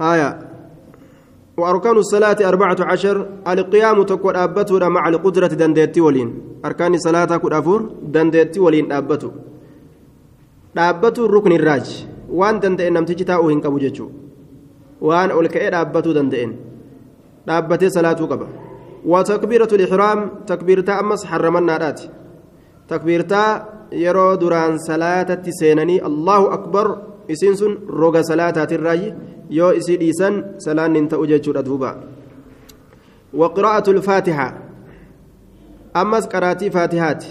هايا. وأركان الصلاة أربعة عشر القيام تكون أبته مع القدرة دندتي ولين. أركان الصلاة كن أفور دندتي ولين أبته dhaabbatu rukni irraaji waan danda'e namtichi taa'uu hin qabu jechuudha waan ol ka'ee dhaabbatuu danda'een dhaabbatee salaatuu qaba وتكبيرة الإحرام تكبيرتا أمس حرمنا رات تكبيرتا يرو دران صلاة سينني الله أكبر إسنسن روغا صلاة الراي يو إسيد إسان سلان ننتأ جيتشو وقراءة الفاتحة أمس قراتي فاتحات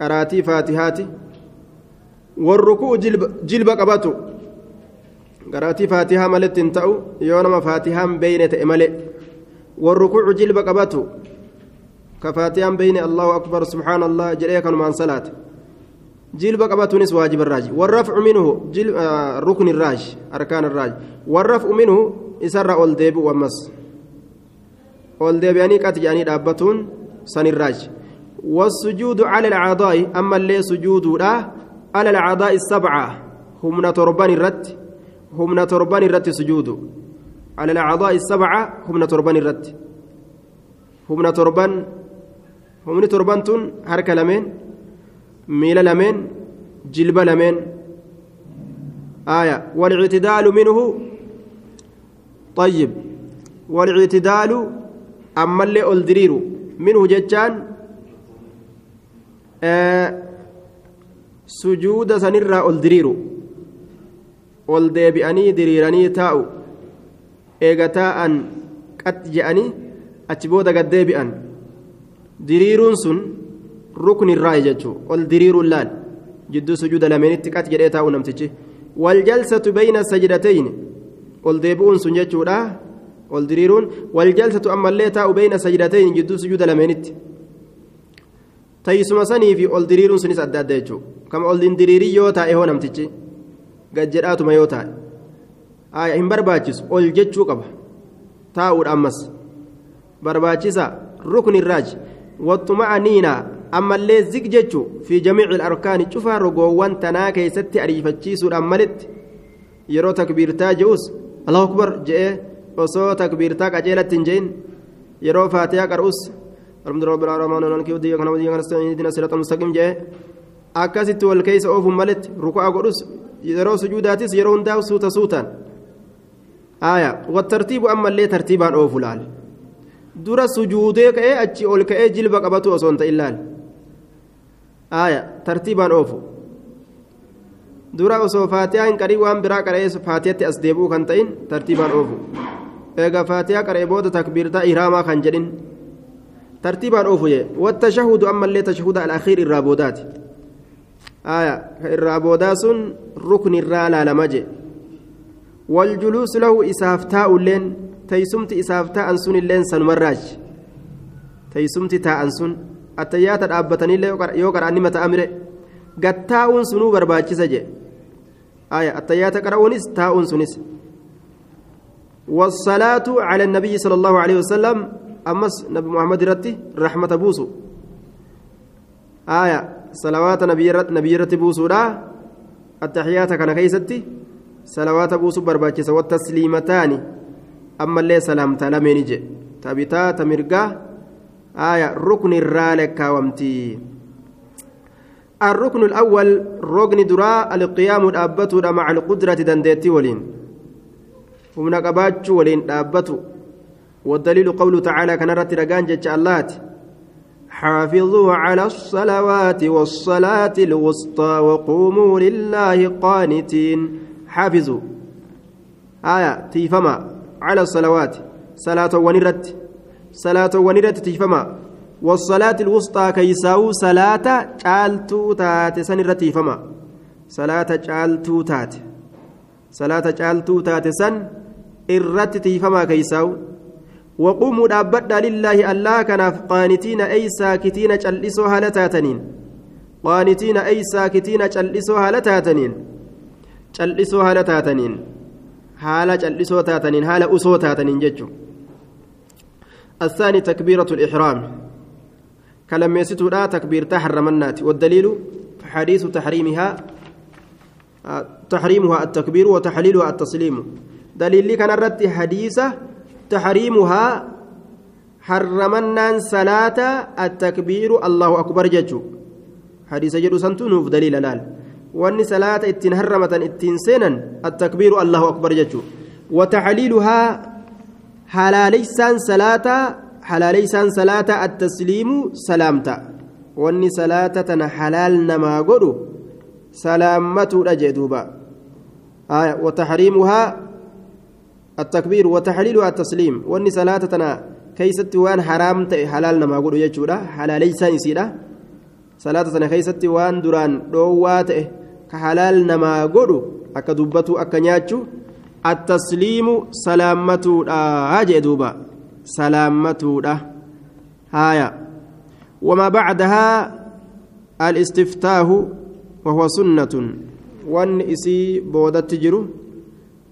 قراتي فاتحات والركوع جلب جلب قبته قراتي فاتحة ملت تنتأ يونما فاتحة بين تأملئ والركوع جلب قبته كفاتحة بين الله أكبر سبحان الله جريك من صلاة جلب قبته نس واجب الراج. والرفع منه جلب آه ركن الراج أركان الراج. والرفع منه إسر أولديب ومس. أولديب يعني قد يعني دابتون سن الراج. والسجود على الأعضاء أما اللي سجود لا على الأعضاء السبعة. هم تربان الرت هم تربان الرت سجود على الأعضاء السبعة هم تربان الرت. هم تربان هم تربان تون حركة ميل لمن جلب لمن آية والاعتدال منه طيب والاعتدال أما اللي ألدرير منه جتان آه sujuuda sanirraa ol diriiru ol deebi'anii diriiranii taa'u eega taa'an qat je'anii achi booda gad deebi'an diriiruun sun ruknirraa jechuu ol diriiruun laal jidduu sujuuda lameenitti qat jedhee taa'u namtichi waljalsatu bayna sajdatayni ol deebi'uun sun jechuudha ol diriiruun waljalsatu ammallee taa'u bayna sajdatayni jidduu sujuuda lameenitti tayyisuma sanii fi ol diriiruun sunis adda adda jechuudha kama ol diriirii yoo taa'e hoo namtichi gajjedhaatuma yoo taa'e hin barbaachisu ol jechuu qaba taa'uudha ammas barbaachisa rukni irraaji waxxuma'aniina ammallee zig jechuu fi jamiici arkaani cufaa rogoowwan tanaa keessatti ariifachiisuudhaan malitti yeroo takbiirtaa je'us allahu akbar je'ee osoo takbiirtaa qaceelatti hin je'in yeroo faatiyaa qar'us الحمد لله رب العالمين مالك يوم الدين كنبدي كنستعين اهدنا الصراط المستقيم جاء akkasitti wal keessa oofuun malitti ruku'a godhus yeroo sujuudaatis yeroo hundaa suuta suutaan wattartiibu ammallee tartiibaan oofu laal dura sujuudee ka'ee achi ol ka'ee jilba qabatu osoo hin ta'in laal aya tartiibaan oofu dura osoo faatiyaa hin qarii waan biraa qara'ee faatiyatti as deebi'uu kan ta'in tartiibaan oofu eegaa faatiyaa qara'ee booda takbiirtaa iraamaa kan jedhin ترتيبا أوفي والتشهد أما اللي تشهد الأخير الرابودات آية الرابودات ركن الرالا لمجي والجلوس له إسافتاء اللين تيسمت إسافتاء أنسون اللين سنمراج تيسمت تاء أنسون التيات الأبتني اللي يوكر أني متى أمره قتاء سنو برباج سجي آية التيات قرأونس تاء سنس والصلاة على النبي صلى الله عليه وسلم أمس نبي محمد رتي رحمة بوسو آية صلوات نبي رت نبي رت بوسو لا التحيات كان كيستي صلوات بوسو برباكيس والتسليمتان أما اللي سلام تلمين جي تبتا تمرقا آية ركن الرالك ومتي الركن الأول ركن دراء القيام الأبتو مع القدرة دندتي ولين. ومن قباتشو ولين أبتو. والدليل قوله تعالى كان رت اللات. حافظوا على الصلوات والصلاة الوسطى وقوموا لله قانتين. حافظوا. آية تيفما على الصلوات. صلاة ونرت. صلاة ونرت تيفما والصلاة الوسطى كيساو صلاة جالتو تات سنرت تيفما صلاة جالتو تات صلاة جالتو تات سن irratti tiifamaa keeysaa'u وقوموا دابدا لله الله كناف قانتين أي ساكتين جلسوا هالتاتنين قانتين أي ساكتين جلسوا هالتاتنين جلسوا هالتاتنين حال جلسوا تاتنين حال أسوا تاتنين ججو الثاني تكبيرة الإحرام. كلام يستو لا تكبير تحرمنات والدليل حديث تحريمها تحريمها التكبير وتحليلها التسليم. دليل كان الرد حديثة تحريمها حرمنان صلاة التكبير. الله أكبر جتشو حديث جدو سنتونوف دليل لال. وأن صلاة اتن هرمة اتن سينا التكبير. الله أكبر جتشو وتحليلها حلاليسان صلاة حلاليسان صلاة التسليم سلامتا وأن صلاة تنا حلال نما قدو سلامته أجدوبا آية وتحريمها التكبير وتحليلها التسليم وأن صلاة تنا keeysatti waan haraam ta'e halaal namaa godhu jechuudha halaaleysaan isiidha salaata sana keeysatti waan duraan dhoowwaa ta'e ka halaal namaa godhu akka dubbatu akka nyaachu attasliimu salaammatuudha jee duuba salaammatuudha haaya wamaa bacdahaa alistiftaahu wahuwa sunnatun wanni isii boodatti jiru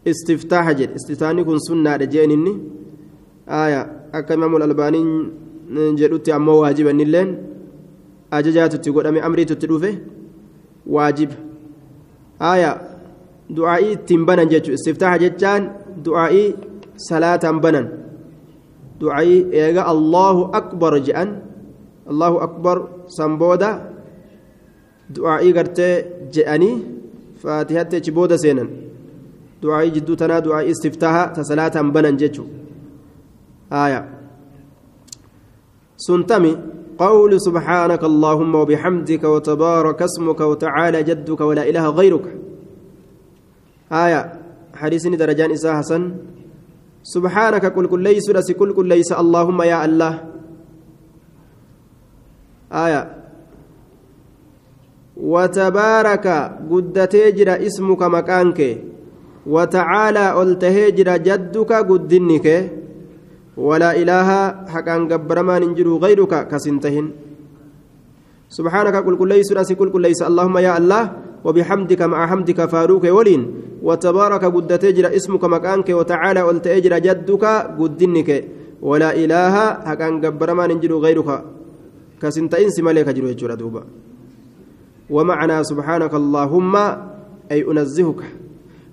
istiftaaha jedhe istiftaahni kun sunnaadha jeen inni aayaa akka imaamul albaaniin jedhutti ammoo waajiba innilleen ajajaatutti godhame jechaan du'aa'ii salaataan banan du'aa'ii eega allahu akbar je'an allahu akbar san booda du'aa'ii gartee je'anii faatihatti achi booda seenan du'aa'ii jidduu tanaa du'aa'ii istiftaaha ta salaataan banan jechuudha آية سنتمي قول سبحانك اللهم وبحمدك وتبارك اسمك وتعالى جدك ولا إله غيرك آية حديث درجان إساء حسن. سبحانك كل كل ليس كل كل ليس اللهم يا الله. آية. وتبارك قد تجر اسمك مكانك. وتعالى قلتهجر جدك قدنك ولا إله حقا قبرمان انجروا غيرك كسنتهن. سبحانك قل كل ليس قل كل ليس اللهم يا الله. وبحمدك مع حمدك فاروك ولين وتبارك قد تجرى اسمك مكانك وتعالى قلت اجرى جدك قدنك. ولا إله حقا قبرمان انجروا غيرك. كسنتهن سمالك جروا يجرى دوبا. ومعنى سبحانك اللهم أي أنزهك.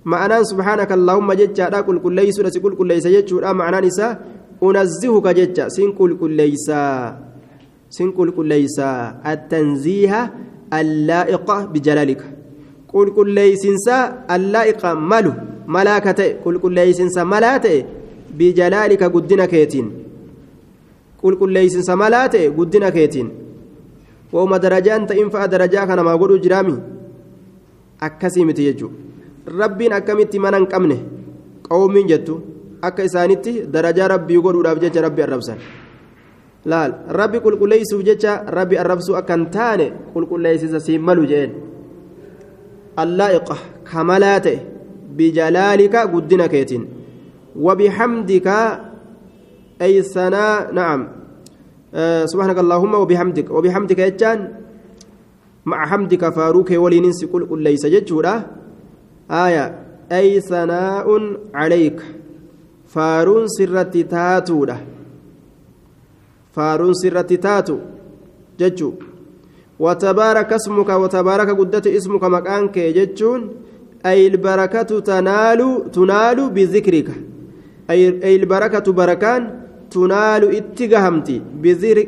معنى سبحانك اللهم جتشا قل كل ليس قل كل ليس جتشا معنى نساء أنزهك جتة سن كل كل ليسا سن كل كل ليسا التنزيه اللائقة بجلالك. qulqulleeysinsa allaa'iqa malu malaaka ta'e qulqulleeysinsa malaa ta'e bijalaalika guddina keetiin. Qulqulleeysinsa malaa ta'e guddina keetiin. Wauma darajaan ta'in fa'a darajaa kanamaa godhuu jiraami? Akkasii miti jechuudha. Rabbiin akkamitti mana hin qabne? Qawmiin jettu. Akka isaanitti darajaa rabbii godhuudhaaf jecha rabbi arrabsan. Laal rabbi qulqulleeysuuf jecha rabbi arrabsuu akka hin taane qulqulleeysinsa siin malu je'een. Kamalaa ta'e bijalaalika guddina keetiin وبحمدك أي ثناء نعم. آه سبحانك اللهم وبحمدك. وبحمدك يجان مع حمدك فاروك ولينس كل كل ليس ججورا آية أي ثناء عليك. faaruun sirratti taatuudha faaruun sirratti taatu jechuu watabaaraka ismuka watabaaraka guddate ismuka maqaan kee jechuun ay ilbarakatu tanaalu tunaalu bizikrika ay ilbarakatu barakaan tunaalu itti gahamti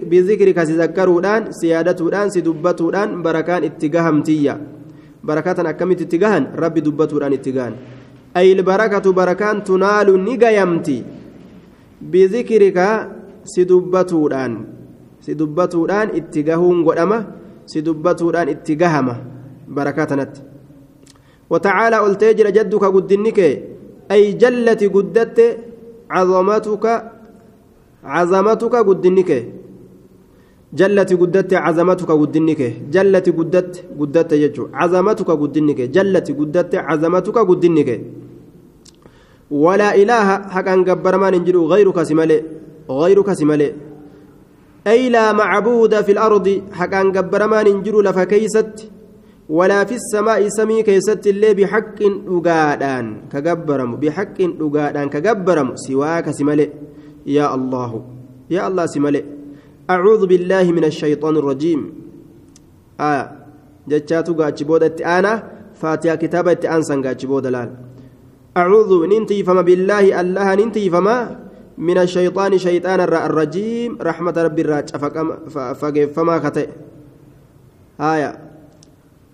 bizikrika si zakkaruudhaan si yaadatuudhaan si dubbatuudhaan barakaan itti gahamtiyya barakatan akkamitti itti gahan rabbi dubbatuudhaan itti gahan أي البركة بركان تنال نجيمتي بذكرك سدبتودان سدبتودان اتجاهون قدما سدبتودان اتجاهما بركاتنت وتعالى قلت يجر جدك قدنك أي جلت قدت عظمتك عظمتك قدنك جلت قدت عظمتك قدنك جلت قدت قدت يجو عظمتك قدنك جلت قدت عظمتك قدنك ولا إله حقا قبر ما ننجلو غيرك سمالي غيرك سمالي أي لا معبود في الأرض حقا قبر ما ننجلو لفكيست ولا في السماء سمي كيست اللي بحق أقادان كقبرم بحق أقادان كقبرم سواك سمالي يا الله يا الله سمالي أعوذ بالله من الشيطان الرجيم. آه جتشاتو قاتش بودة أنا فاتيا كتابة أنسان قاتش بودة لال أعوذ ننتي فما بالله الله ننتي فما من الشيطان شيطان الرجيم. رحمة ربي الراج. فما كتئ آية.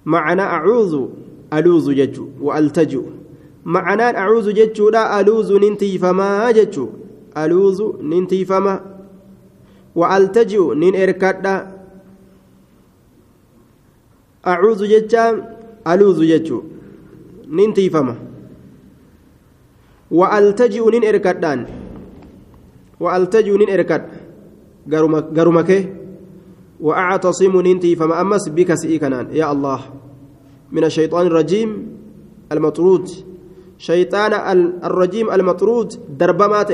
معنى أعوذ ألوذ ججو وألتجو معنى أعوذ ججو لا ألوذ ننتي فما ججو ألوذ ننتي فما. وألتجو نين إركادا أعوذ ججان ألوذ ججو ننتي فما. وألتجئ نين إركادان وألتجئ نين إركاد قرمك وأعتصم ننتي فما أمس بك سئكنان يا الله. من الشيطان الرجيم المطرود. شيطان الرجيم المطرود دربمات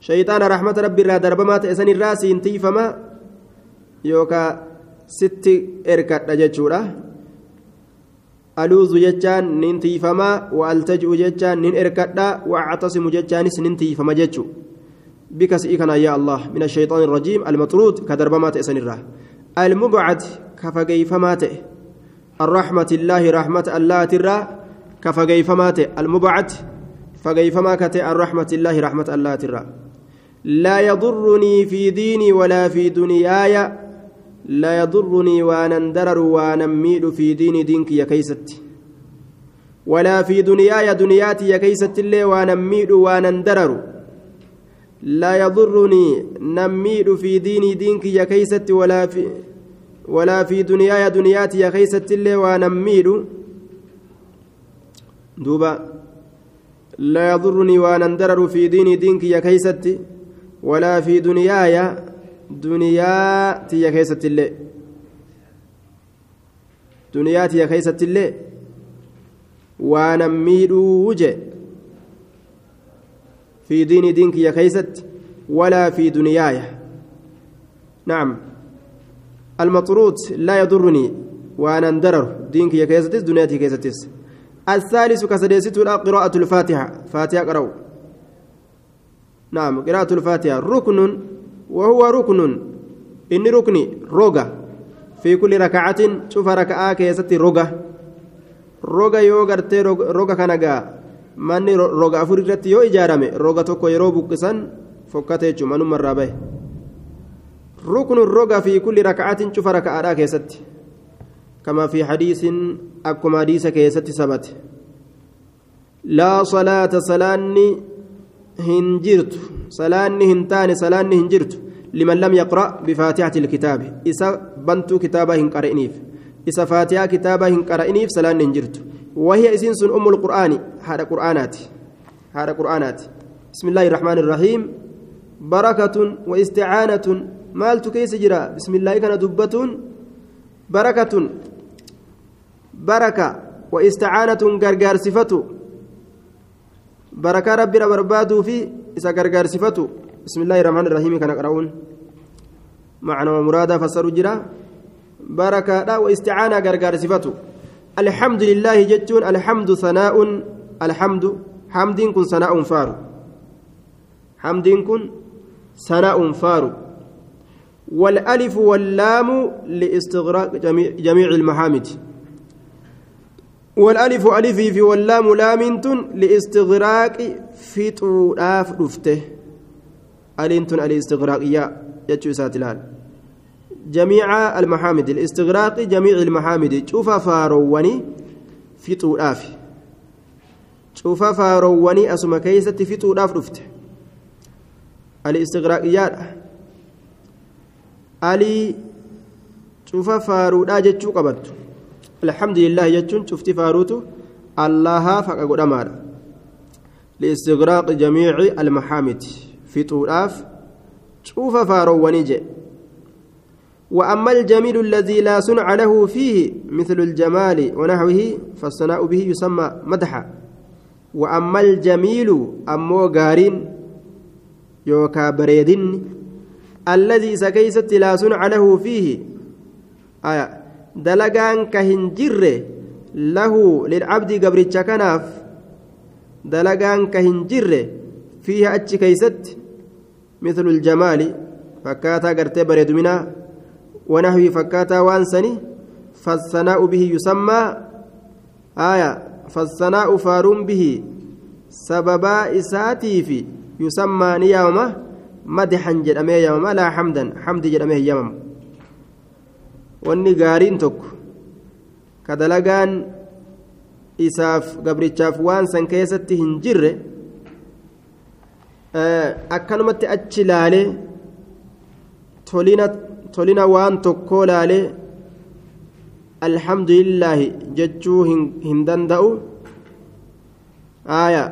شيطان رحمة ربي را دربمات إسان الراس ينتي فما. يوكا ست جتشورا aluuzu jechaan nin tiifamaa waaltaji'u jechaan nin erkadhaa waactasimu jechaanis nin tiifama jechu bika si'ii yaa allah min ashayxaan irrajiim almatruud ka darbamaa ta'e sanirraa almubcad ka fageyfamaa ta'e الله رحمة الله ترى كفجيفما المبعد فجيفما كتئ الرحمة الله رحمة الله ترى لا يضرني في ديني ولا في دنياي لا يضرني وأنا درر وأنا ميل في دين دينك يا كيست ولا في دنياي دنياتي يا كيست اللي وأنا ميل وأنا درر لا يضرني نميل في دين دينك يا كيست ولا في ولا في دنياي دنياتي يا كيست اللي وأنا ميل دوبا. لا يضرني وأنا درر في دين دينك يا كيست ولا في دنياي duniyaa tiyya keessattillee duniyaa tiyya keessattillee waanan miidhuu je في دين دينك يا كيست ولا في دنياي. نعم. المطرود لا يضرني. وأنا اندرر. دينك يا كيستس دنياتي كيستس الثالث كسديست قراءة الفاتحة. فاتحة قرأوا نعم قراءة الفاتحة. ركن وهو ركن إني ركني روغا في كل ركعة شوف ركعة كيستي روغا روغا يو غرتي روغا كنغا manni roga afur irratti yoo ijaarame roga tokko yeroo buqqisan fokkate jechuun manuma irraa bahe ruknu roga fi kulli raka'atin cufa raka'aadhaa keessatti kama fi hadiisin akkuma hadiisa keessatti sabate laa salaata salaanni hin jirtu jirtu liman lam yaqra bifaatihati ilkitaabi isa bantuu kitaaba hin qara'iniif isa faatihaa kitaaba hin qara'iniif salaanni hin jirtu وهي إسين سن أم القرآن هذا قرآنات هذا قرآنات بسم الله الرحمن الرحيم بركة واستعانة مالت كيس جرا بسم الله كان دبة بركة بركة واستعانة غرغار صفته بركة ربي ربربادو في غرغار صفته. بسم الله الرحمن الرحيم. كان قرؤون معنى ومرادا فسروا جرا. بركة واستعانة غرغار صفته. الحمد لله جتون. الحمد ثناء. الحمد حمد كن ثناء فار حمد كن ثناء فار والألف واللام لاستغراق جميع المحامد. والألف ألف في واللام لام لإستغراق في طراف رفته ألنتن الاستغراقية يجو ساتلال جميع المحامد الاستغراق جميع المحامد. شوف فارواني في طراف شوف فارواني أسما كيست في طراف رفته الاستغراقيات alii cufa faaruudhaa jechuu qabattu alhamdulillah jechuun cufti faaruutu allahaa faqa godhamaadha liistigraaqi jamiici almahaamidi fixuudhaaf cufa faaroowwanii jedhe وأما الجميل الذي لا صنع له فيه مثل الجمال ونحوه فالثناء به يسمى مدحا وأما الجميل أمو غارين يوكا بريدين الذي سكيست لا صنع له فيه آية دلقان كهنجر له للعبد قبرتش كناف دلقان كهنجر فيها أتش كيست مثل الجمال فكاتا قرتي بريد منا ونحوي فكاتا وانسني فالثناء به يسمى آية فالثناء فارون به سببا إساتي في يسمى نيامة مدحا جرمي يوم لا حمدا حمد جرمي يوم wanni gaariin tokko ka dalagaan isaaf gabrichaaf waan san keessatti hin jirre akkanumatti achi laalee tolina waan tokkoo laalee alhamdulillaahi jechuu hin danda'u aaya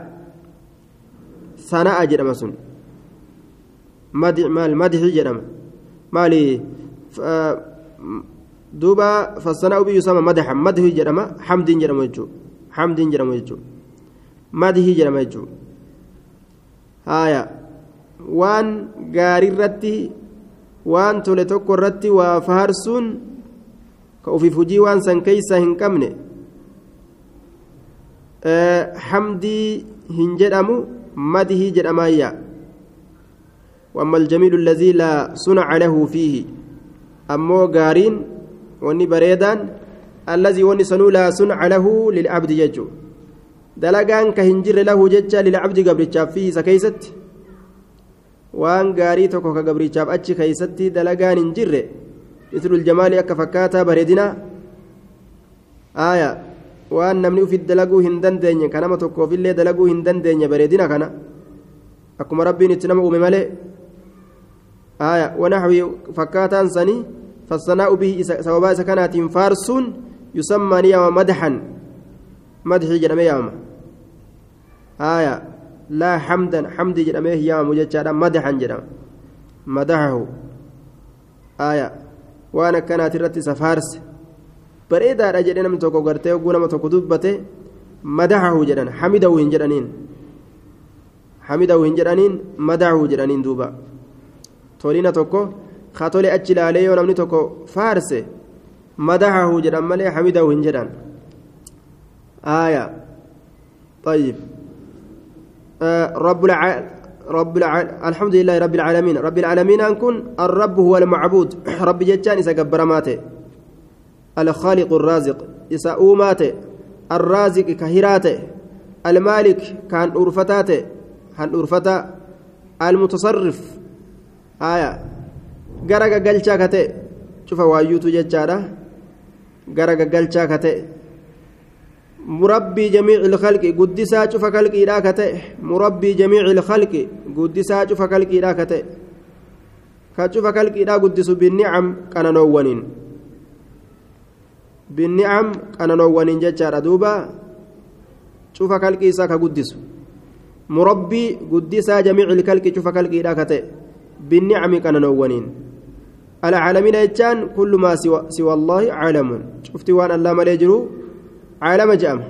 sana'a jedhama sun maal madixi jedhama maali duuba fassana'u biyyu sama madaxa madixi jedhama hamdiin jedhamu jechuu hamdiin jedhamu jechuu madixi jedhama jechuu aaya waan gaariirratti waan tole tokko irratti waa faharsuun ka ufiif hujii waan san keeysa hin qabne hamdii hin jedhamu madihii jedhamaayya واما الجميل الذي لا صنع له فيه امو وني بريدان الذي وني سنو لا صنع له للعبد يجو. دلغان كهنجر له ججا للعبد قبل فيه سكيست. وان غاري توكو كغبري جاب اتشي كيستي دلغان انجر. مثل الجمال اك فكاتا بريدنا. آية. وان نمني في الدلغو هندن دنيا كنما توكو في اللي دلغو هندن دنيا بريدنا rabbiin itti nama uume malee aya wanaxwi fakkaataan sanii yusammaa ni yaama madaxan madxii jedhamee yaamama aya laa xamdan xamdii jedhamee hin yaamamu jechaadha madaxan jedhama madaxahu aya waan akkanaati irratti isa faarse bareedaadha jedhee namni tokko gartee oguu nama tokko dubbate madaxahu jedhan xamidahu hin jedhaniin hamidahu hin jedhaniin madahu jedhaniin duuba tolina tokko tole achi ilaalee yoo namni tokko faarse madahahu jedhan malee hamidahu آية طيب رب الع... رب الع... الحمد لله رب العالمين رب العالمين أنكن الرب هو المعبود رب جتان إسا قبرماته الخالق الرازق إسا أوماته الرازق كهراته المالك كان أرفتاته han dhurfata almutasarrif. Haya gara gaggalchaa ka ta'e cufa waayyuutu jechaadha. Gara gaggalchaa ka ta'e. Murabbii jamiici ilkalqi guddisaa cufa kalqiidhaa ka ta'e. Murabbii jamiici ilkalqi guddisaa cufa kalqiidhaa ka ta'e. Ka cufa kalqiidhaa guddisu binnicam qananoowwaniin binnicam qananoowwaniin jechaadha. Duuba cufa kalqii isaa ka guddisu. Murabbii guddisaa jamiici ilkalqi cufa kalqiidhaa ka ta'e. Binnicami qananoowwaniin العالمين يجان كل ما سوى, سوى الله عالم. شفت وان الله ما يجرو عالم جام.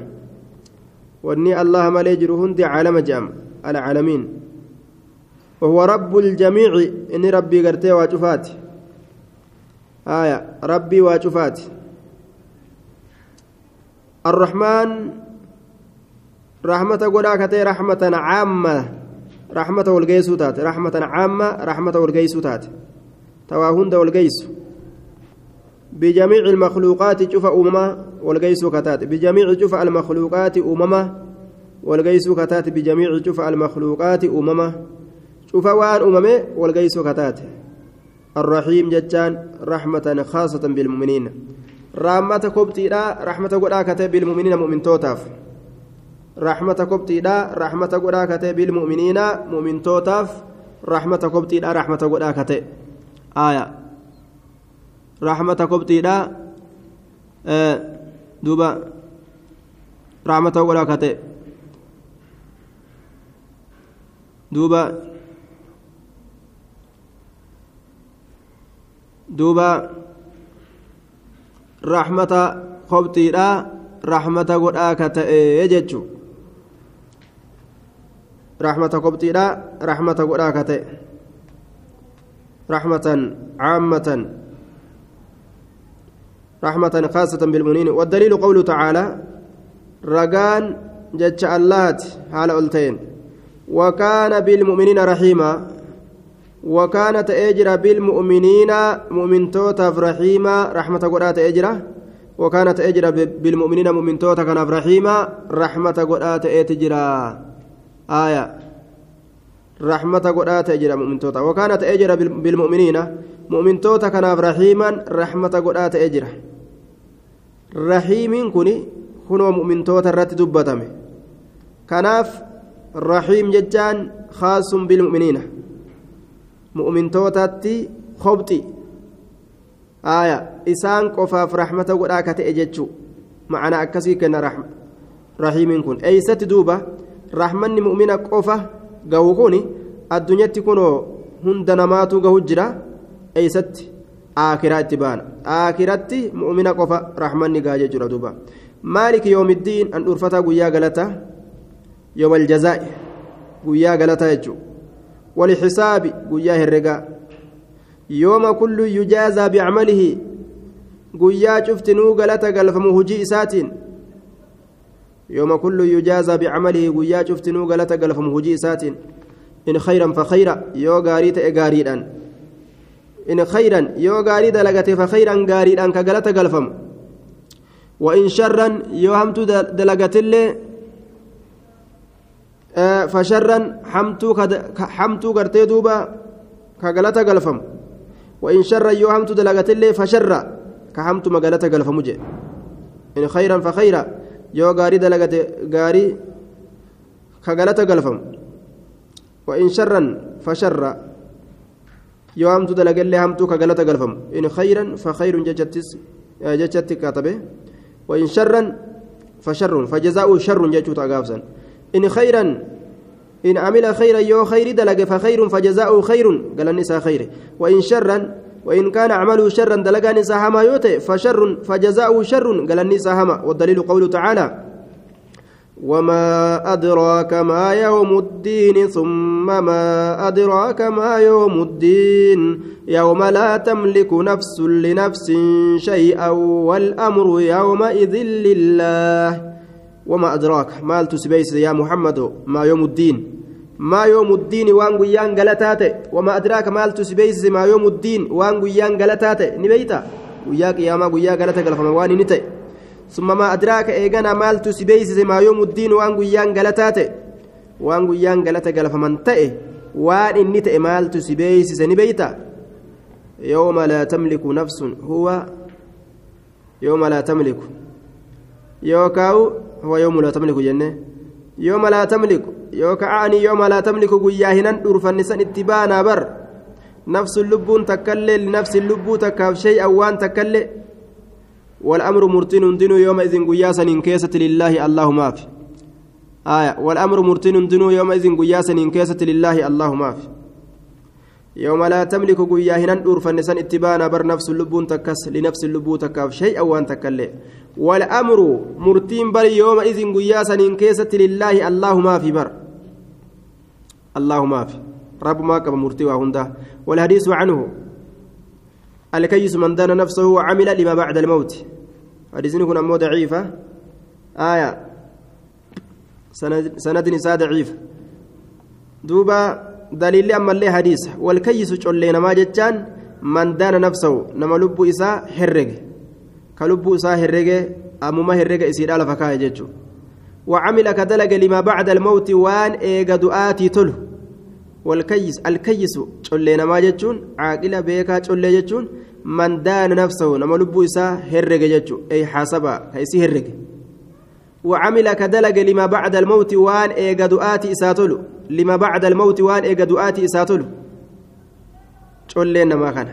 واني الله ما يجرو هندي عالم جام. العالمين وهو رب الجميع. إني ربي قرتي واجفات. آية. ربي واجفات. الرحمن رحمة قدا كتي رحمة عامة. رحمة والجيسو تات. رحمة عامة رحمة والجيسو تات تواهند والجيس بجميع المخلوقات شوف أمما والجيسو كتات. بجميع شوف المخلوقات أمما والجيسو كتات. بجميع شوف المخلوقات أمما. شوف وان أممي والجيسو كتات. الرحيم جتان رحمة خاصة بالمؤمنين. رحمة كبتي رحمة قدا كتي بالمؤمنين مؤمن توتاف. رحمة كبتيدا رحمة قدا كتي بالمؤمنين مؤمن توتاف. رحمة كبتيدا رحمة كتي آية. رحمة كبتيدا آه دوبا. رحمة قدا كتي دوبا. دوبا. رحمة كبتيدا رحمة قدا كتي جتشو رحمة قبطيلا رحمة قراكة رحمة عامة رحمة خاصة بالمؤمنين. والدليل قوله تعالى رجان جتش اللات حال ألتين. وكان بالمؤمنين رحيما. وكانت أجرى بالمؤمنين مؤمن توتف رحيما. رحمة قرات أجرى وكانت أجرى بالمؤمنين مؤمن توتا كان رحيما. رحمة قرآت أتجرى آية. رحمة قرآت أجرى مؤمن توتا وكانت أجرى بالمؤمنين. مؤمن توتا كان رحيما رحمة قرآت أجرى رحيم كني كنوا مؤمن توتا رت دبتمه كناف رحيم ججان خاص بالمؤمنين. مؤمن توتاتي خبطي آية إسان قفاف رحمة وداك تأججو. معنى أكسي كان رحمة رحيم كن أي ست دوبة رحمن مؤمنة gahuu kun addunyaatti kunoo hunda namaatu gahu jira eeysatti aakiraa itti baana. Aakiratti mu'mina qofa raaxmanni gaajee jira duuba. Maalik yoomiddiin an dhuurfataa guyyaa galata? Yoom jazaa'i guyyaa galata yechu wali xisaabi guyyaa herregaa yooma kullu yujaazaa bicmalihi guyyaa cuftinuu galata galfamu hujii isaatiin? Yujaazaa bicamalihi guyyaa cuftinuu galata galfamu hujii isaatiin in khayran fakhayra yoo gaarii ta'e gaariidhaan in khayran yoo gaarii dalagate fakhayran gaariidhaan ka galata galfamu وإن شرا يوهمت دلقت اللي فشرا حمتو حمتو قرتي دوبا كغلطة قلفم وإن شر يوهمت دلغت اللي فشر كهمت مقالة قلف مجي إن خيرا فخيرا يو غاري دلغت غاري كقالة قلفم وإن شرا فشر يوهمت دلغ اللي همت كقالة قلفم إن خيرا فخير ججتس ججت كاتبه وإن شرا فشر فجزاء شر ججت أقافسا إن خيرا إن عمل خيرا يو خير دلق فخير فجزاؤه خير قال النساء خير وإن شرا وإن كان عمله شرا دلق النساء هما يوتي فشر فجزاؤه شر قال النساء هما والدليل قوله تعالى وما أدراك ما يوم الدين ثم ما أدراك ما يوم الدين. يوم لا تملك نفس لنفس شيئا والأمر يومئذ لله. وما أدراك مال تسبيس يا محمد ما يوم الدين. maa yoomu ddiini waan guyyaan galataa ta'e wama adraaka maaltu si beeysise maa yoomu ddiin waan guyyaan galataa ta'e ni beeyta? Guyyaa qiyaamaa guyyaa galata galfama waan ini ta'e. Summa maa adraaka eegana maaltu si beeysise maa yoomu ddiin waan guyyaan galataa ta'e waan guyyaan galata galfaman ta'e waan inni ta'e maaltu si beeysise ni beeyta? Yooma laa tamliku nafsun huwa yooma laa tamliku. Yookaawu huwa yoomu laa tamliku jennee. يوم لا تملك يوكعني يوم لا تملك قياهنا أرفنسا اتبانا بر. نفس اللب تكلي لنفس اللب تكاف شيء أوان تكلي والأمر مرتين دينو يومئذ قياسا إن كيست لله الله ما في. آية والأمر مرتين دينو يومئذ قياسا إن كيست لله الله ما في. يوم لا تملك قياهنا أرفنسا اتبانا بر نفس اللب تكس لنفس اللب تكاف شيء أوان تكلي. والأمر مرتين بر يوم إذن قياسا إن كيست لله الله ما في بر. الله في. رب ما كما مرتي وهنده والحديث عنه. الكيس من دان نفسه وعمل لما بعد الموت. حديث يكون أمو ضعيفة آية. سند نساء ضعيف. دوبا دليل أما اللي حديث. والكيس جلين ما جتان من دان نفسه. نما لب إساء ka lubbuu isaa herrege ammuma herrega isiidhaa lafa kaa'e jechuudha وعمل كدلج لما بعد الموت وان ايغا دعاتي تلو. والكيس الكيس تشولينا ما جتون عاقله بيكا جتون من دان نفسه. نما لبو إسا هرج جتو أي حاسبا. كيسي هرج وعمل كدلج لما بعد الموت وان ايغا دعاتي إساتلو لما بعد الموت وان ايغا دعاتي إساتلو تشولينا ما كان.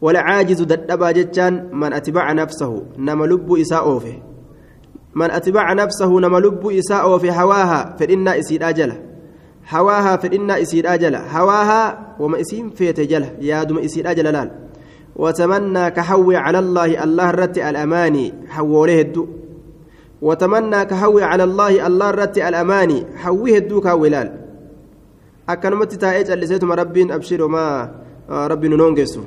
والعاجز ددبا جتان من أتبع نفسه نما لب إساء أوفه. من أتبع نفسه نما لب إساء أوفه. هواها فإن إسيد أجله. هواها فإن إسيد أجله. هواها وما إسيم فيت جله. يا دم إسيد أجله لال. وتمنى كحوي على الله الله رت الأماني. حوله الدو. وتمنى كحوي على الله الله رت الأماني حويه الدو كاولال أكنمت تائج اللي سيتم ربين أبشر ما ربي نونجسو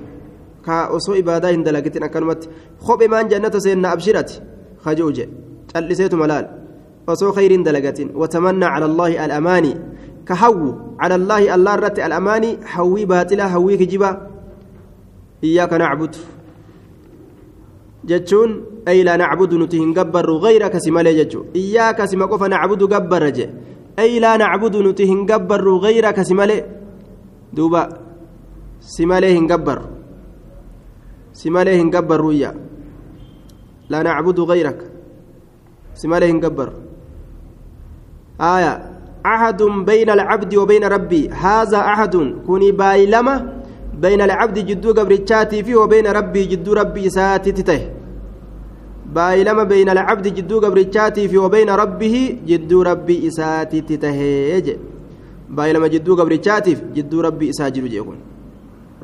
osoo ibaadaa hin dalagatin akkanumatti kophee maan jannata seenna abshirati kajuuje calliseetuma laal osoo khayriin dalagatin watamannaa cala allaahi alamaanii ka hawwu cala allaahi allah irratti alamaanii hawwii baaxilaa hawwii kijibaa iyyaaka nacbud jechuun ay laa nacbudu nuti hin gabbarru gayraka si malee jechuu iyyaaka sima qofa nacbudu gabbarra je ay laa nacbudu nuti hin gabbarru gayraka si malee duuba si malee hin gabbarru si malee hin gabbarru iyyaa laa nacbudu gayraka si malee hin gabbarru آية عهد بين العبد وبين ربي هذا عهد كوني بايلمة بين العبد جدو قبرتشاتي فيه وبين ربي جدو ربي ساتي تته. بايلمة بين العبد جدو قبرتشاتي فيه وبين ربه جدو ربي ساتي تته. بايلمة جدو قبرتشاتي جدو ربي ساجر جيكون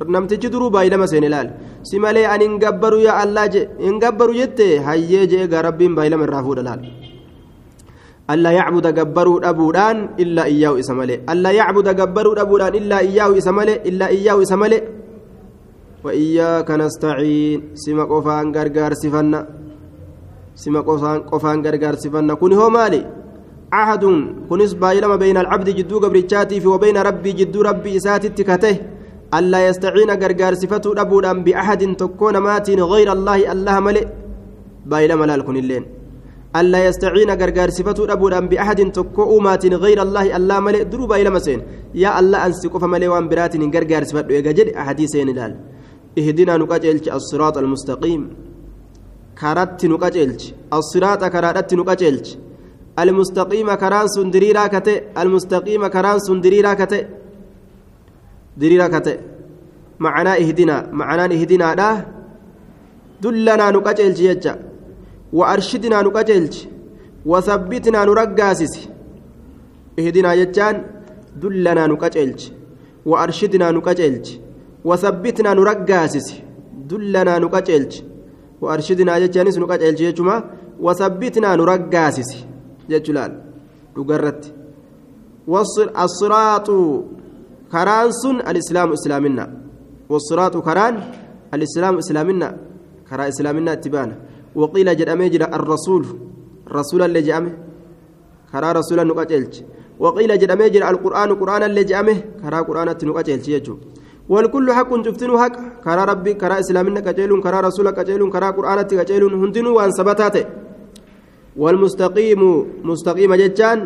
namtichi duruu baay'ilama seen ilaal si malee ani hin gabbaru yaa allaa je hin gabbaru jette hayyee jee egaa rabbiin baay'ilama irraa fuudha laal ألا يعبد جبروا أبودان إلا إياه إسماله. ألا يعبد جبروا أبودان إلا إياه إسماله إلا إياه إسماله. وإياك نستعين. سما قفان غرغر سفنا سما قفان قفان غرغر سفنا كن هو مالي. عهد. كنس بايلما بين العبد جدو قبرتشاتي وبين ربي جدو ربي إساتي تكته ألا يستعين غرغر صفته أبودان بأحد تكون ماتين غير الله الله ملئ. بايلما لا الكن اللين. ألا يستعين غرغر صفته أبودان بأحد تكو أمات غير الله الله ملئ دروبا إلى مسين. يا الله أنسك فملئ وان برات غرغر صفته يجد أحاديثين لال اهدنا نقاجلج الصراط المستقيم. كرات نقاجلج الصراط كرات نقاجلج المستقيم كران سندريرا كته. المستقيم كران سندريرا كته. دريرا كته. معنا اهدنا. معنا اهدنا ده دلنا نقاجلج يجا. وأرشدنا نقجلج وثبتنا نرقاسس. اهدنا يجان دلنا نقجلج وأرشدنا نقجلج وثبتنا نرقاسس. دلنا نقجلج وأرشدنا يجانس نقجلج يجما وثبتنا نرقاسس. يجلال تقرت والصراط كران الإسلام إسلامنا. والصراط كران الإسلام إسلامنا. كرا إسلامنا اتبانا. وقيل جدامي جرأ الرسول. رسول اللي جامه كرا رسول نقاتلج وقيل جدامي جرأ القرآن قرآن اللي جامه كرا قرآن نقاتلج يجو. والكل حق جفتن حق. كرا ربي كرا إسلامنا كجيلون كرا رسول كجيلون كرا قرآن كجيلون هندنو وان سبتاته. والمستقيم مستقيم جتان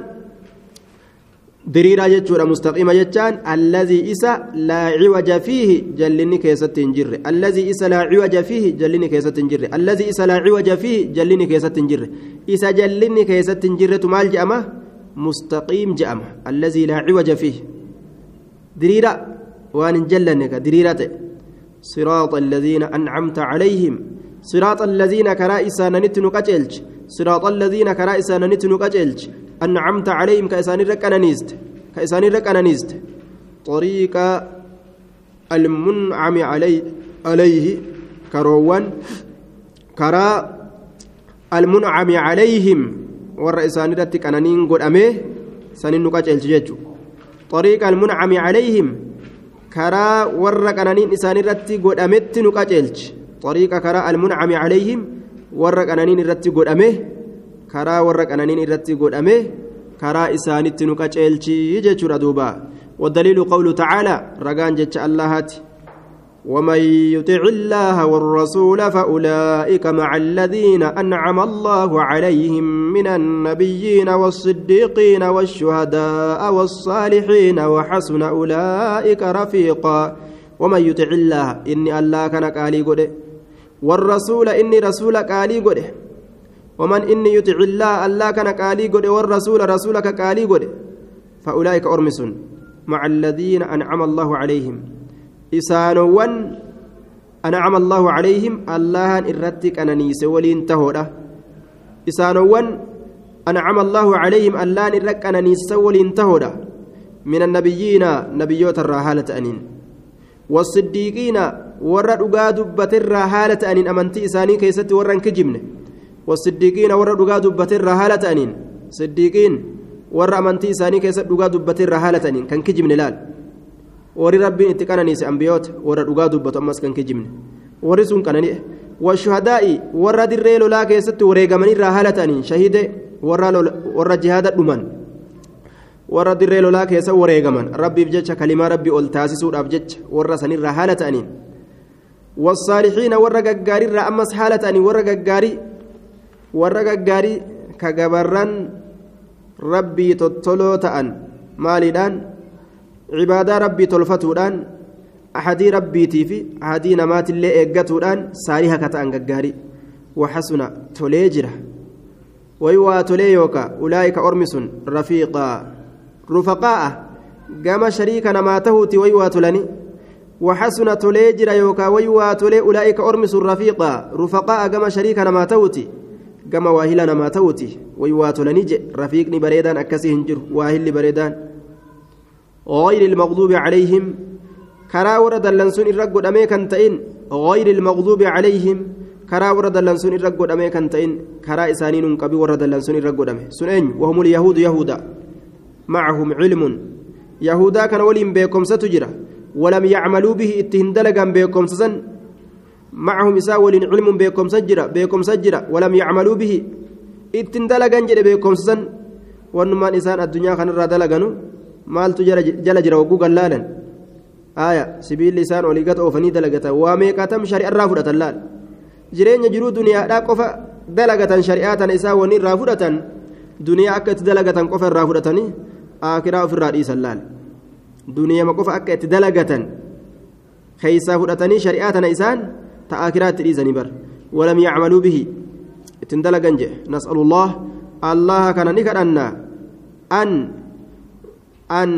diriiraa jechuudha mustaqiima jechaan allazii isa laa ciwaja fiihi jallinni keessatti hin jirre allazii isa laa ciwaja fiihi jallinni keessatti hin jirre allazii isa laa ciwaja fiihi jallinni keessatti hin jirre isa jallinni keessatti hin jirretu maal je'ama mustaqiim je'ama allazii laa ciwaja fiihi diriira waan hin jallanne ka diriira ta'e صراط الذين أنعمت عليهم صراط الذين كرائسا نت نقجلج صراط الذين كرائسا نت نقجلج أنعمت عليهم كإسان ركنانيست كإسان ركنانيست. طريق المنعم علي عليه كروان كرا المنعم عليهم. والرئيسان رتك أنانين قد أميه سنين نقاجل جيجو. طريق المنعم عليهم كرا ورق أنانين إسان رتك قد أمت نقاجل طريق كرا المنعم عليهم ورق أنانين رتك قد أميه karaa warra qananiin irratti godhame karaa isaanitti nu qaceelchii jechuudha duuba. والدليل قوله تعالى رجان جتش اللهات ومن يطع الله والرسول فأولئك مع الذين أنعم الله عليهم من النبيين والصديقين والشهداء والصالحين وحسن أولئك رفيقا. ومن يطع الله إني الله كان قالي قده والرسول إني رسول قالي قده ومن إني يطع الله الله كان قالي قد والرسول رسولك قالي قد فأولئك أرمس مع الذين أنعم الله عليهم. إسانوان أنعم الله عليهم الله إرتك أنا نيس ولين تهودا. إسانوان أنعم الله عليهم الله إرك أنا نيس ولين تهودا. من النبيين نبيوت الرهالة أنين. والصديقين ورد أقاد الرهالة أنين أمنتي إساني كيست ورن كجمنه والصديقين ورا دغا دبتر رهالة أنين صديقين ورا أمنتي إساني كيس دغا دبتر رهالة أنين كان كجمن لال. وري ربي اتقانا نيس أنبيوت. ورا دغا دبت أمس كان كجمن. وري سون كان والشهداء ورا دريلو لا كيست وريغمني رهالة أنين شهيد ورا ورا جهاد دمان. ورا dirree lolaa keessa wareegaman rabbiif jecha kalimaa rabbii ol taasisuudhaaf jecha warra sanirraa haala ta'aniin والصالحين ورق الجاري أمس حالة أني ورق الجاري ورق الجاري كجبران ربي تطلو تأن مالدان عبادة ربي تلفتودان أحدي ربي تيفي أحدي نمات اللي إيقاتودان ساريها كتأن جاري وحسن توليجره ويوا توليوكا أولئك أرمس رفيقا رفقاء قام شريكا نما تهوتي ويوا تلني وحسن توليجر يوكا ويوا تولي أولئك أرمس رفيقا رفقاء قام شريكا نما تهوتي قام واهلا نما تهوتي ويوا تلني رفيقني بريدان أكسي هنجر واهل بريدان غير المغضوب عليهم كرا ورد اللنسون الرقود أميكا تئن غير المغضوب عليهم karaa warra dallansuun irra godhame kan ta'in karaa isaanii nun qabi warra dallansuun irra godhame sun eenyu wahumul yahuudu yahuuda macahum cilmun yahudaa kana waliin beekomsatu jira walam yacmaluu bihi itti gata oofanii dalagata waa meeqatam shari'arraa fudhatan laal jireenya jiruu duniyaadhaa qofa dalagatan shari'aa tana isaa wanni irraa fudhatan duniyaa akka itti dalagatan qofa irraa fudhatanii akiraa ofirraa dhiisan laal duniyama qofa bar walam yacmaluu bihi ittin dalagan jedhe nas'alullah allaha kana ni kadhanna an an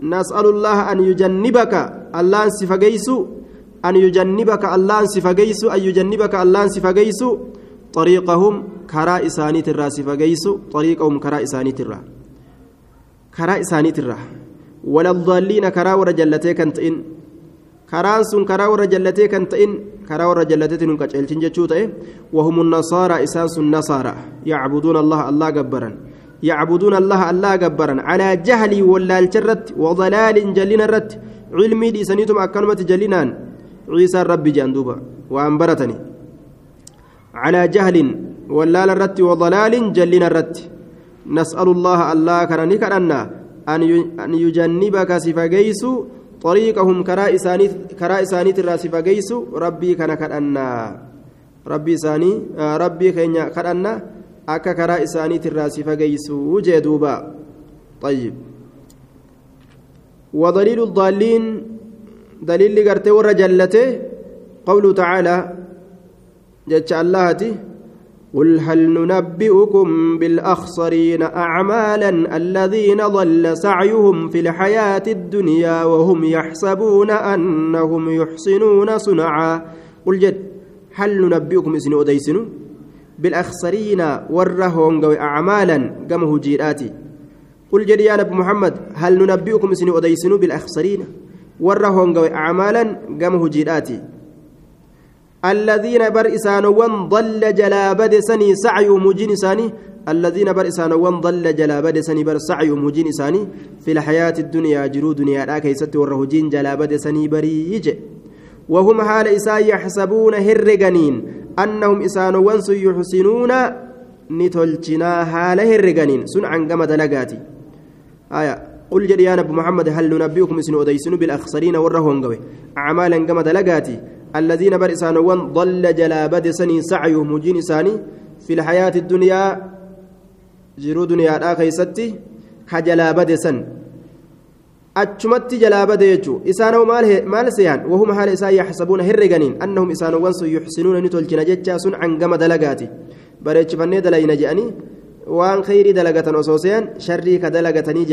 nas'alullaha an yujannibaka allahan si fageysu أن يجنبك الله سفجيس أن يجنبك الله سفجيس طريقهم كراء إسانيت الرا سفجيس طريقهم كراء إسانيت الرا كراء إسانيت الرا ولا الضالين كراء ورجلتي كنت إن كراء سن كراء ورجلتي كنت إن كراء ورجلتي نكاش التنجتشوت وهم النصارى إساس النصارى يعبدون الله الله جبرا يعبدون الله الله جبرا على جهل ولا الجرت وضلال جلنا الرت علمي دي سنيتم أكلمة جلنان عيسى ربي جندوبا وأن برتني على جهل ولا الرت وضلال جلنا الرت نسأل الله الله كرني كرنا أن يجنبك سفجيس طريقهم كراء إسانيت كراء إسانيت الرأس فجيس ربي كان كرنا ربي إساني آه ربي كينيا كرنا أكا كراء إسانيت الرأس فجيس وجدوبا طيب. ودليل الضالين دليل قرتي ور جلته قوله تعالى جتش اللهتي قل هل ننبئكم بالأخسرين أعمالا الذين ضل سعيهم في الحياة الدنيا وهم يحسبون أنهم يحسنون صنعا قل جد هل ننبئكم إسن أديسن بالأخسرين ورهم أعمالا قمه جيراتي. قل جد يا نبي محمد هل ننبئكم إسن أديسن بالأخسرين؟ hongawe acmaalan gama hujiidhaati الذين بر إسانوان ضل جلا بد سني سعيهم وجين إساني الذين بر إسانوان ضل جلا بد سني بر سعيهم وجين إساني في الحياة الدنيا جرو دنيا لا كيست ورهجين جلا بد سني بريج. وهم حال إسا يحسبون هرقنين أنهم إسانوان يحسنون نتلجنا حال هرقنين سن عن قمد لقاتي آية قل جل يا محمد هل ننبئكم إسن أديسن بالأخسرين ورهم قوي؟ أعمالا كما دلقاتي. الذين برسان وان ضل جلا بد سني سعيهم وجين ساني في الحياة الدنيا جرو دنيا الآخر ستي كجلا بد سن. أجمت جلا بد يجو. إسانو مال مال سيان. وهم حال إسان يحسبون هرقنين أنهم إسانو وانسو يحسنون نتولجن جتشاسون عن قم دلقاتي. بريتش فني دلين جأني waan khayrii dalagatan osoo seyan sharrii ka dalagatanii